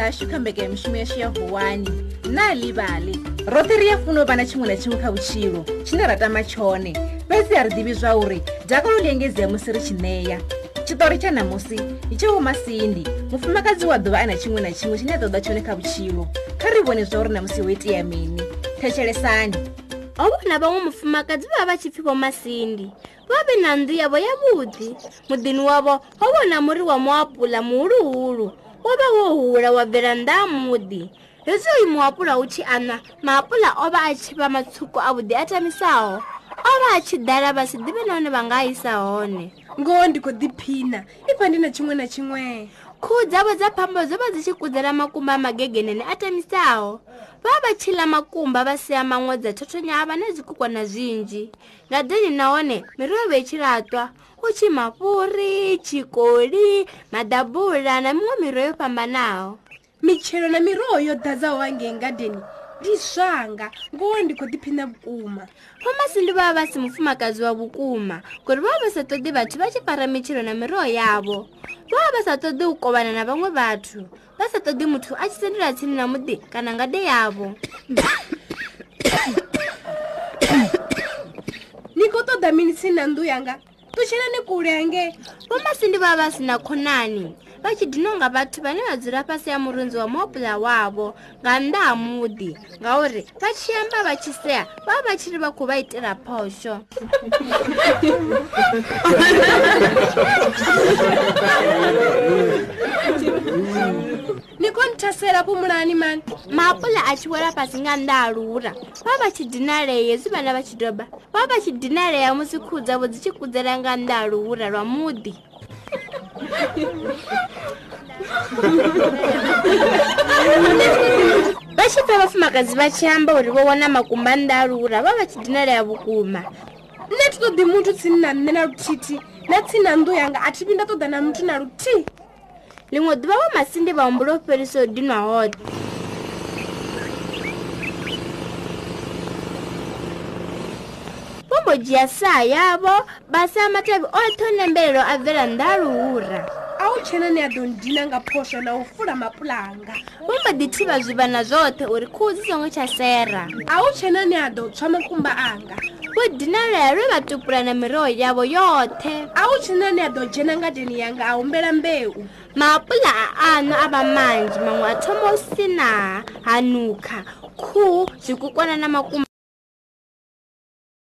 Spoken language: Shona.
dza shukambeka yemishumo yacho yahuwani nalivale rothe ri yafunwa vana chimwe na chimwe kha vuchilo chine ratama chone vese ya ri divi zvauri dhakalo liengedzeya musi ri chineya chitori chanhamusi ndichewomasindi mupfumakadzi wa dhuva ana chimwe na chimwe chine toda chone kha vuchilo kha ri vone zvauri namusi weitiya mini thetshelesani ovona vamwe mupfumakadzi vava va chipfiwo masindi vave na ndu yavo yavudi mudini wavo ovona muri wa muapula muhuluhulu wo vha wo hula wa bvela nda muḓi hezwi oyu muapula hu tshi ana maapula o vha a tshi vha matsuku avhuḓi a tamisaho o vha a tshi ḓala vha si ḓivhe nahone vha nga a isa hone ngoho ndi khou ḓiphina i pfa ndi na tshiṅwe na tshiṅwe khuhu dzavho dza phambo dzo vha dzi tshi kudzela makumba a magegenene a tamisaho vha vha tshi ḽa makumba vha sia maṅwe dza thothonya a vha na zwikukwana zwinzhi nga deni nahone miroho vha i tshi latwa hu tshi mafhuri tshikoli madabula na miṅwe miroho yo fhambanaho mitshelo na miroho yo ḓadzaho hangei ngadeni ndi zwanga ngowe ndi khou ḓiphina vhukuma fomasi ndi vhavha vha si mufumakadzi wa vhukuma ngori vha vha vha sa ṱoḓi vhathu vha tshi fara mitshelo na miroho yavho vha vha vha sa ṱoḓi u kovana na vhaṅwe vhathu vha sa ṱoḓi muthu a tshi sendela tsini na muḓi kana ngade yavho ni khou ṱoḓa mini tsini na nnḓu yanga kutshilani kulenge vomasi ndi vava vasina khonani va tshidhinonga vathu vane va dzula fasi ya murinzi wa mobula wavo nga nda ha mudi ngauri va tshiyamba va tshiseha va va va tshiri va khu va itela phoxo ni khou nthasela vhu mulani mani maapula a tshi wela fhasi nga ndaalura vha vha tshi dinalea hezwi vhana vha tshi doba vha vha tshi dinalea musi khuhu dzavho dzi tshi kudzela nga ndaalura lwa muḓi vha tshi pfa vhafumakadzi vha tshi amba uri vho wana makumba ndaalura vha vha tshi dinalea vhukuma nne thi ṱoḓi muthu tsini na nṋe na luthithi na tsini na nnḓu yanga a thi vhi nda ṱoḓa na muthu na luthihi liṅwe ḓuvha wa masinḓi vha humbula u fhelisa u dinwa hoṱhe khou dzhia saa yavho vha saa matavi oṱhe nembelelo a bvela nda luhura a u tshena ni a ḓo ndina nga phosho na u fula mapula anga vo mba ḓi thivha zwivana zwoṱhe uri khuhu dzi songo tsha sera a u tshena ni a ḓo tswa makumba anga vo dinalela lwe vha tupula na miroho yavho yoṱhe a u tshena ni a ḓo dzhena ngadeni yanga a humbela mbeu mapula a ano a vha manzhi maṅwe a thoma u sinaha hanukha khuhu zwikukwana na makumba